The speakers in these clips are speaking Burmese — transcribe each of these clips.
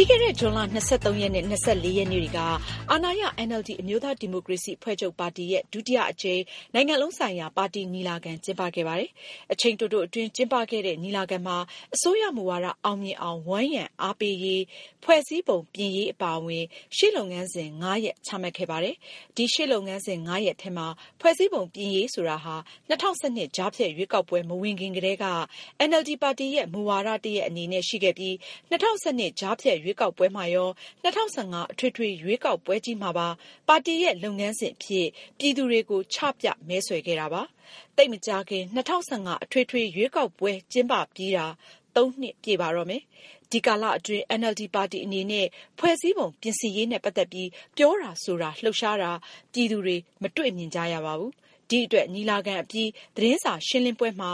ပြီးခဲ့တဲ့ ဇွန်လ ၂၃ ရက်နဲ့ ၂၄ ရက်နေ့တွေက အာဏာရ NLD အမျိုးသားဒီမိုကရေစီအဖွဲ့ချုပ်ပါတီရဲ့ ဒုတိယအကြိမ် နိုင်ငံလုံးဆိုင်ရာ ပါတီညီလာခံ ကျင်းပခဲ့ပါတယ်။အချိန်တိုတိုအတွင်း ကျင်းပခဲ့တဲ့ ညီလာခံမှာ အစိုးရမူဝါဒ အောင်မြင်အောင်ဝန်းရံအားပေးရေး၊ဖွဲ့စည်းပုံပြင်ရေး အပါအဝင် ရှေ့လုပ်ငန်းစဉ် ၅ ရပ် ချမှတ်ခဲ့ပါတယ်။ဒီ ရှေ့လုပ်ငန်းစဉ် ၅ ရပ်ထဲမှာ ဖွဲ့စည်းပုံပြင်ရေး ဆိုတာဟာ ၂၀၁၂ ကြားဖြတ်ရွေးကောက်ပွဲ မဝင်ခင်ကတည်းက NLD ပါတီရဲ့ မူဝါဒ တရပ်အနေနဲ့ ရှိခဲ့ပြီး ၂၀၁၂ ကြားဖြတ်ရွေးကောက်ပွဲမှာရော၊၂၀၁၅ အထွေထွေ ရွေးကောက်ပွဲကြီးမှာပါ ပါတီရဲ့ လုပ်ငန်းစဉ်အဖြစ် ပြည်သူတွေကို ချပြ မဲဆွယ်ခဲ့တာပါ။သိပ်မကြာခင် ၂၀၁၅ အထွေထွေ ရွေးကောက်ပွဲ ကျင်းပပြီးတာ ၃ နှစ်ပြည့်ပါတော့မယ်။ဒီကာလအတွင်း NLD ပါတီအနေနဲ့ ဖွဲ့စည်းပုံ ပြင်ဆင်ရေးနဲ့ ပတ်သက်ပြီး ပြောတာဆိုတာ၊လှုပ်ရှားတာ ပြည်သူတွေ မတွေ့မြင်ကြရပါဘူး။ဒီအတွက် ညီလာခံအပြီး သတင်းစာရှင်းလင်းပွဲမှာ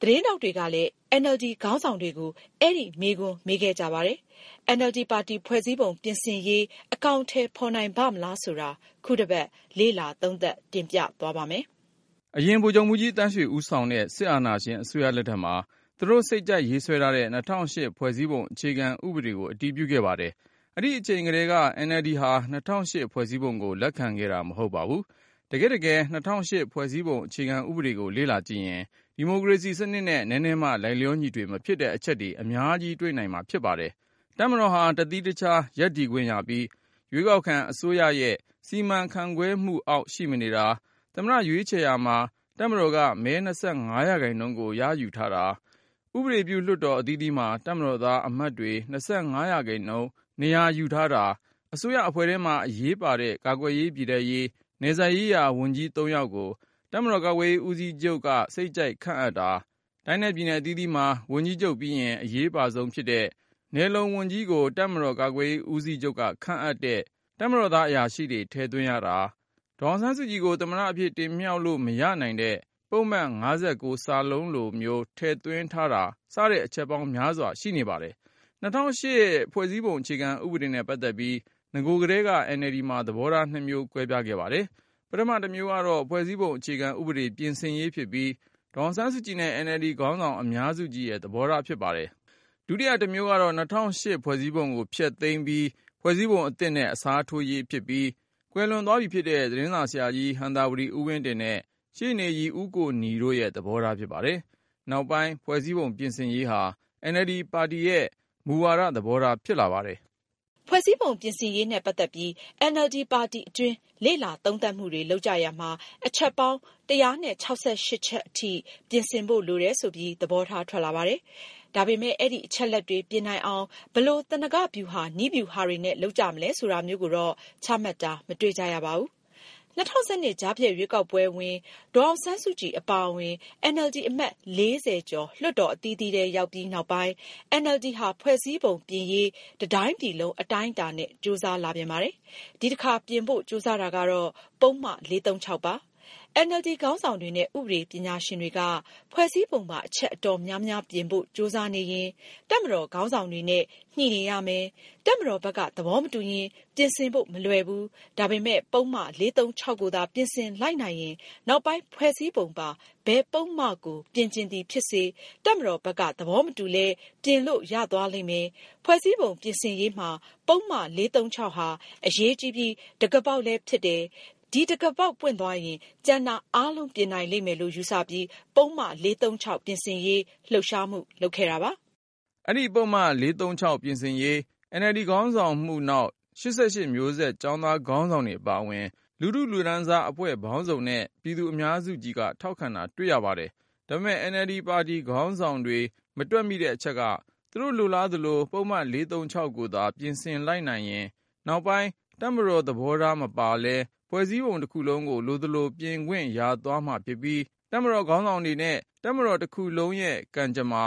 သတင်းထောက်တွေကလည်း NLD ခေါင်းဆောင်တွေကို အဲဒီ မေးခွန်း မေးခဲ့ကြပါတယ်။ NLD ပါတီ ဖွဲ့စည်းပုံ ပြင်ဆင်ရေး အကောင်အထည် ဖော်နိုင်ပါ့မလား ဆိုတာ ခုတစ်ပတ် လေ့လာသုံးသပ် တင်ပြသွားပါ့မယ်။အရင် ဗိုလ်ချုပ်မှူးကြီးသန်းရွှေ ဦးဆောင်တဲ့ စစ်အာဏာရှင် အစိုးရလက်ထက်မှာ သူတို့ စိတ်ကြိုက်ရေးဆွဲထားတဲ့ ၂၀၀၈ ဖွဲ့စည်းပုံ အခြေခံဥပဒေကို အတည်ပြုခဲ့ပါတယ်။အဲဒီအချိန်ကတည်းက NLD ဟာ ၂၀၀၈ ဖွဲ့စည်းပုံကို လက်ခံခဲ့တာ မဟုတ်ပါဘူး။ တကယ့်တကယ် ၂၀၀၈ ဖွဲ့စည်းပုံအခြေခံဥပဒေကို လေ့လာကြည့်ရင် ဒီမိုကရေစီစနစ်နဲ့ နည်းနည်းမှ လိုက်လျောညီထွေ မဖြစ်တဲ့အချက်တွေ အများကြီး တွေ့နိုင်မှာ ဖြစ်ပါတယ်။တပ်မတော်ဟာ တသီးတခြား ရပ်တည်ခွင့်ရပြီး ရွေးကောက်ခံအစိုးရရဲ့ စီမံခန့်ခွဲမှုအောက် ရှိမနေတာ၊သမ္မတ ရွေးချယ်ရာမှာ တပ်မတော်က မဲ ၂၅ ရာခိုင်နှုန်းကို ရယူထားတာ၊ဥပဒေပြု လွှတ်တော်အသီးသီးမှာ တပ်မတော်သားအမတ်တွေ ၂၅ ရာခိုင်နှုန်း နေရာယူထားတာ၊အစိုးရအဖွဲ့ထဲမှာ အရေးပါတဲ့ ကာကွယ်ရေး၊ပြည်ထဲရေး၊ နယ်စပ်ရေးရာဝန်ကြီး ၃ ယောက်ကို တပ်မတော်ကာကွယ်ရေးဦးစီးချုပ်က စိတ်ကြိုက်ခန့်အပ်တာ၊တိုင်းနဲ့ပြည်နယ်အသီးသီးမှာ ဝန်ကြီးချုပ်ပြီးရင် အရေးအပါဆုံးဖြစ်တဲ့ နယ်လုံဝန်ကြီးကို တပ်မတော်ကာကွယ်ရေးဦးစီးချုပ်က ခန့်အပ်တဲ့ တပ်မတော်သားအရာရှိတွေ ထည့်သွင်းရတာ၊ဒေါ်အောင်ဆန်းစုကြည်ကို သမ္မတအဖြစ် တင်မြှောက်လို့ မရနိုင်တဲ့ ပုဒ်မ ၅၉လိုမျိုး ထည့်သွင်းထားတာ စတဲ့ အချက်ပေါင်းများစွာ ရှိနေပါတယ်။၂၀၀၈ ဖွဲ့စည်းပုံအခြေခံဥပဒေနဲ့ ပတ်သက်ပြီး နဂိုကတည်းက NLD မှာ သဘောထားနှစ်မျိုး ကွဲပြားခဲ့ပါတယ်။ပထမတစ်မျိုးကတော့ ဖွဲ့စည်းပုံအခြေခံဥပဒေ ပြင်ဆင်ရေးဖြစ်ပြီး ဒေါ်အောင်ဆန်းစုကြည်နဲ့ NLD ခေါင်းဆောင်အများစုကြီးရဲ့ သဘောထား ဖြစ်ပါတယ်။ဒုတိယတစ်မျိုးကတော့ ၂၀၀၈ ဖွဲ့စည်းပုံကို ဖျက်သိမ်းပြီး ဖွဲ့စည်းပုံအသစ်နဲ့ အစားထိုးရေးဖြစ်ပြီး ကွယ်လွန်သွားပြီဖြစ်တဲ့ သတင်းစာဆရာကြီး ဟံသာဝတီဦးဝင်းတင်နဲ့ ရှေ့နေကြီး ဦးကိုနီတို့ရဲ့ သဘောထား ဖြစ်ပါတယ်။နောက်ပိုင်း ဖွဲ့စည်းပုံပြင်ဆင်ရေးဟာ NLD ပါတီရဲ့ မူဝါဒသဘောထား ဖြစ်လာပါတယ်။ ဖွဲ့စည်းပုံပြင်ဆင်ရေးနဲ့ ပတ်သက်ပြီး NLD ပါတီအတွင်း လေ့လာသုံးသပ်မှုတွေ လုပ်ကြရာမှာ အချက်ပေါင်း ၁၆၈ ချက်အထိ ပြင်ဆင်ဖို့ လိုတယ်ဆိုပြီး သဘောထား ထွက်လာပါတယ်။ဒါပေမယ့် အဲဒီအချက်အလက်တွေ ပြင်နိုင်အောင် ဘယ်လို သနင်္ဂမဗျူဟာ၊နည်းဗျူဟာတွေနဲ့ လုပ်ကြမလဲ ဆိုတာမျိုးကိုတော့ ချမှတ်တာ မတွေ့ကြရပါဘူး။ ၂၀၁၂ ကြားဖြတ်ရွေးကောက်ပွဲဝင် ဒေါ်အောင်ဆန်းစုကြည် အပါအဝင် NLD အမတ် ၄၀ ကျော် လွှတ်တော် အသီးသီးထဲ ရောက်ပြီးနောက်ပိုင်း NLD ဟာ ဖွဲ့စည်းပုံပြင်ရေး တစ်တိုင်းပြည်လုံး အတိုင်းအတာနဲ့ ကြိုးစားလာပြန်ပါတယ်။ဒီတစ်ခါ ပြင်ဖို့ ကြိုးစားတာကတော့ ပုဒ်မ ၄၃၆ ပါ။ NLD ခေါင်းဆောင်တွေနဲ့ ဥပဒေပညာရှင်တွေက ဖွဲ့စည်းပုံပါ အချက်အတော်များများပြင်ဖို့ ကြိုးစားနေရင် တပ်မတော်ခေါင်းဆောင်တွေနဲ့ ညှိနေရမယ်၊တပ်မတော်ဘက်က သဘောမတူရင် ပြင်ဆင်ဖို့ မလွယ်ဘူး၊ဒါပေမယ့် ပုဒ်မ ၄၃၆ ကိုသာ ပြင်ဆင်လိုက်နိုင်ရင် နောက်ပိုင်း ဖွဲ့စည်းပုံပါ ဘယ်ပုဒ်မကို ပြင်ချင်သည်ဖြစ်စေ၊တပ်မတော်ဘက်က သဘောမတူလဲ ပြင်လို့ရသွားလိမ့်မယ်၊ဖွဲ့စည်းပုံပြင်ဆင်ရေးမှာ ပုဒ်မ ၄၃၆ ဟာ အရေးကြီးပြီး တံခါးပေါက်လည်းဖြစ်တယ်၊ ဒီတံခါးပေါက်ပွင့်သွားရင် ကျန်တာအားလုံး ပြင်နိုင်လိမ့်မယ်လို့ ယူဆပြီး ပုဒ်မ ၄၃၆ ပြင်ဆင်ရေး လှုပ်ရှားမှု လုပ်ခဲ့တာပါ။အဲဒီ ပုဒ်မ ၄၃၆ ပြင်ဆင်ရေး NLD ခေါင်းဆောင်မှုနောက် ၈၈ မျိုးဆက် ကျောင်းသားခေါင်းဆောင်တွေ အပါအဝင် လူထုလူတန်းစား အဖွဲ့ပေါင်းစုံနဲ့ ပြည်သူအများစုကြီးက ထောက်ခံတာ တွေ့ရပါတယ်။ဒါပေမယ့် NLD ပါတီခေါင်းဆောင်တွေ မတွက်မိတဲ့အချက်က သူတို့လိုလားသလို ပုဒ်မ ၄၃၆ ကိုသာ ပြင်ဆင်လိုက်နိုင်ရင် နောက်ပိုင်း တပ်မတော်သဘောထား မပါလဲ ဖွဲ့စည်းပုံတစ်ခုလုံးကို လိုသလို ပြင်ခွင့်ရသွားမှာဖြစ်ပြီး တပ်မတော်ခေါင်းဆောင်တွေနဲ့ တပ်မတော်တစ်ခုလုံးရဲ့ ကံကြမ္မာ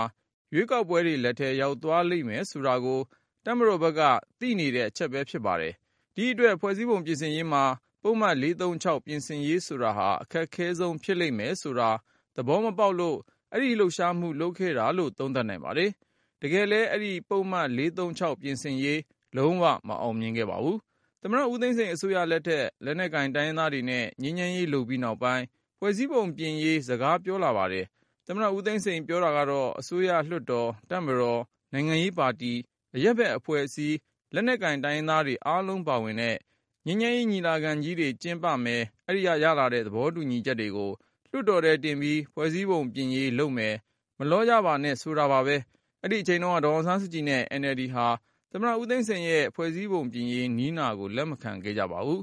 ရွေးကောက်ပွဲတွေလက်ထဲ ရောက်သွားလိမ့်မယ်ဆိုတာကို တပ်မတော်ဘက်က သိနေတဲ့အချက်ပဲ ဖြစ်ပါတယ်။ဒီအတွက် ဖွဲ့စည်းပုံပြင်ဆင်ရေးမှာ ပုဒ်မ ၄၃၆ ပြင်ဆင်ရေးဆိုတာဟာ အခက်ခဲဆုံး ဖြစ်လိမ့်မယ်ဆိုတာ သဘောမပေါက်လို့ အဲဒီလှုပ်ရှားမှု လုပ်ခဲ့တာလို့ သုံးသပ်နိုင်ပါတယ်။တကယ်လည်း အဲဒီ ပုဒ်မ ၄၃၆ ပြင်ဆင်ရေး လုံး၀မအောင်မြင်ခဲ့ပါဘူး။ သမ္မတဦးသိန်းစိန်အစိုးရလက်ထက် လက်နက်ကိုင် တိုင်းရင်းသားတွေနဲ့ ငြိမ်းချမ်းရေးလုပ်ပြီးနောက်ပိုင်း ဖွဲ့စည်းပုံပြင်ရေး စကားပြောလာပါတယ်။သမ္မတဦးသိန်းစိန် ပြောတာကတော့ အစိုးရ၊လွှတ်တော်၊တပ်မတော်၊နိုင်ငံရေးပါတီ၊အရပ်ဘက်အဖွဲ့အစည်း လက်နက်ကိုင် တိုင်းရင်းသားတွေ အားလုံးပါဝင်တဲ့ ငြိမ်းချမ်းရေး ညီလာခံကြီးတွေ ကျင်းပမယ် အဲဒီရရလာတဲ့ သဘောတူညီချက်တွေကို လွှတ်တော်ထဲတင်ပြီး ဖွဲ့စည်းပုံပြင်ရေးလုပ်မယ် မလောကြပါနဲ့ ဆိုတာပါပဲ အဲ့ဒီအချိန်တုန်းက ဒေါ်အောင်ဆန်းစုကြည်နဲ့ NLD ဟာ သမ္မတဦးသိန်းစိန်ရဲ့ ဖွဲ့စည်းပုံပြင်ရေးနီးနာကို လက်မခံခဲ့ကြပါဘူး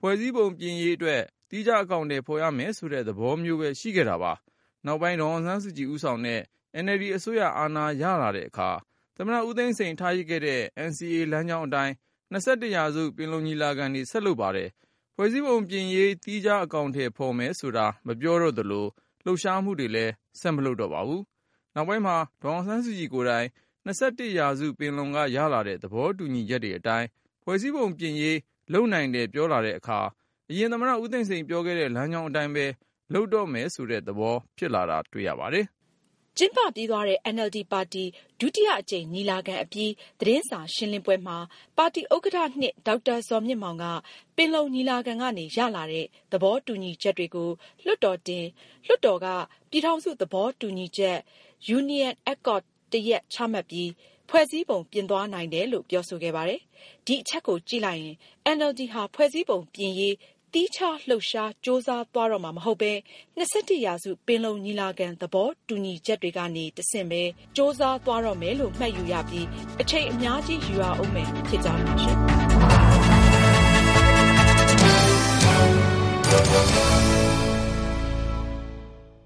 ဖွဲ့စည်းပုံပြင်ရေးအတွက်တီးခြားအကောင့်တွေဖော်ရမယ်ဆိုတဲ့ သဘောမျိုးပဲ ရှိခဲ့တာပါ နောက်ပိုင်း ဒေါ်အောင်ဆန်းစုကြည် ဦးဆောင်တဲ့ NLD အစိုးရ အာဏာရလာတဲ့အခါ သမ္မတဦးသိန်းစိန် ထားရစ်ခဲ့တဲ့ NCA လမ်းကြောင်းအတိုင်း21ရာစု ပင်လုံညီလာခံတွေ ဆက်လုပ်ပါတယ် ဖွဲ့စည်းပုံပြင်ရေးတီးခြားအကောင့်တွေဖော်မယ်ဆိုတာ မပြောတော့သလို လှုပ်ရှားမှုတွေလည်း ဆက်မလုပ်တော့ပါဘူး နောက်ပိုင်းမှာ ဒေါ်အောင်ဆန်းစုကြည်ကိုယ်တိုင် 21ရာစုပင်လုံက ရလာတဲ့ သဘောတူညီချက်တွေအတိုင်း ဖွဲ့စည်းပုံပြင်ရေး လုပ်နိုင်တယ် ပြောလာတဲ့အခါ အရင်သမ္မတ ဦးသိန်းစိန် ပြောခဲ့တဲ့ လမ်းကြောင်းအတိုင်းပဲ လုပ်တော့မယ်ဆိုတဲ့သဘော ဖြစ်လာတာ တွေ့ရပါတယ်။ကျင်းပပြီးသွားတဲ့ NLD ပါတီ ဒုတိယအကြိမ် ညီလာခံအပြီး သတင်းစာရှင်းလင်းပွဲမှာ ပါတီဥက္ကဋ္ဌ-၂ဒေါက်တာဇော်မြင့်မောင်က ပင်လုံညီလာခံကနေ ရလာတဲ့ သဘောတူညီချက်တွေကို လွှတ်တော်တင်၊လွှတ်တော်က ပြည်ထောင်စု သဘောတူညီချက် Union Accord တစ်ရပ်ချမှတ်ပြီး ဖွဲ့စည်းပုံပြင်သွားနိုင်တယ်လို့ ပြောဆိုခဲ့ပါတယ်။ဒီအချက်ကိုကြည့်လိုက်ရင် NLD ဟာ ဖွဲ့စည်းပုံပြင်ရေး သီးခြား လှုပ်ရှား ကြိုးစားသွားတော့မှာ မဟုတ်ပဲ ၂၁ ရာစု ပင်လုံညီလာခံ သဘောတူညီချက်တွေကနေ တဆင့်ပဲ ကြိုးစားသွားတော့မယ်လို့ မှတ်ယူရပြီး အချိန်အများကြီး ယူရဦးမယ် ဖြစ်ကြောင်းပါရှင့်။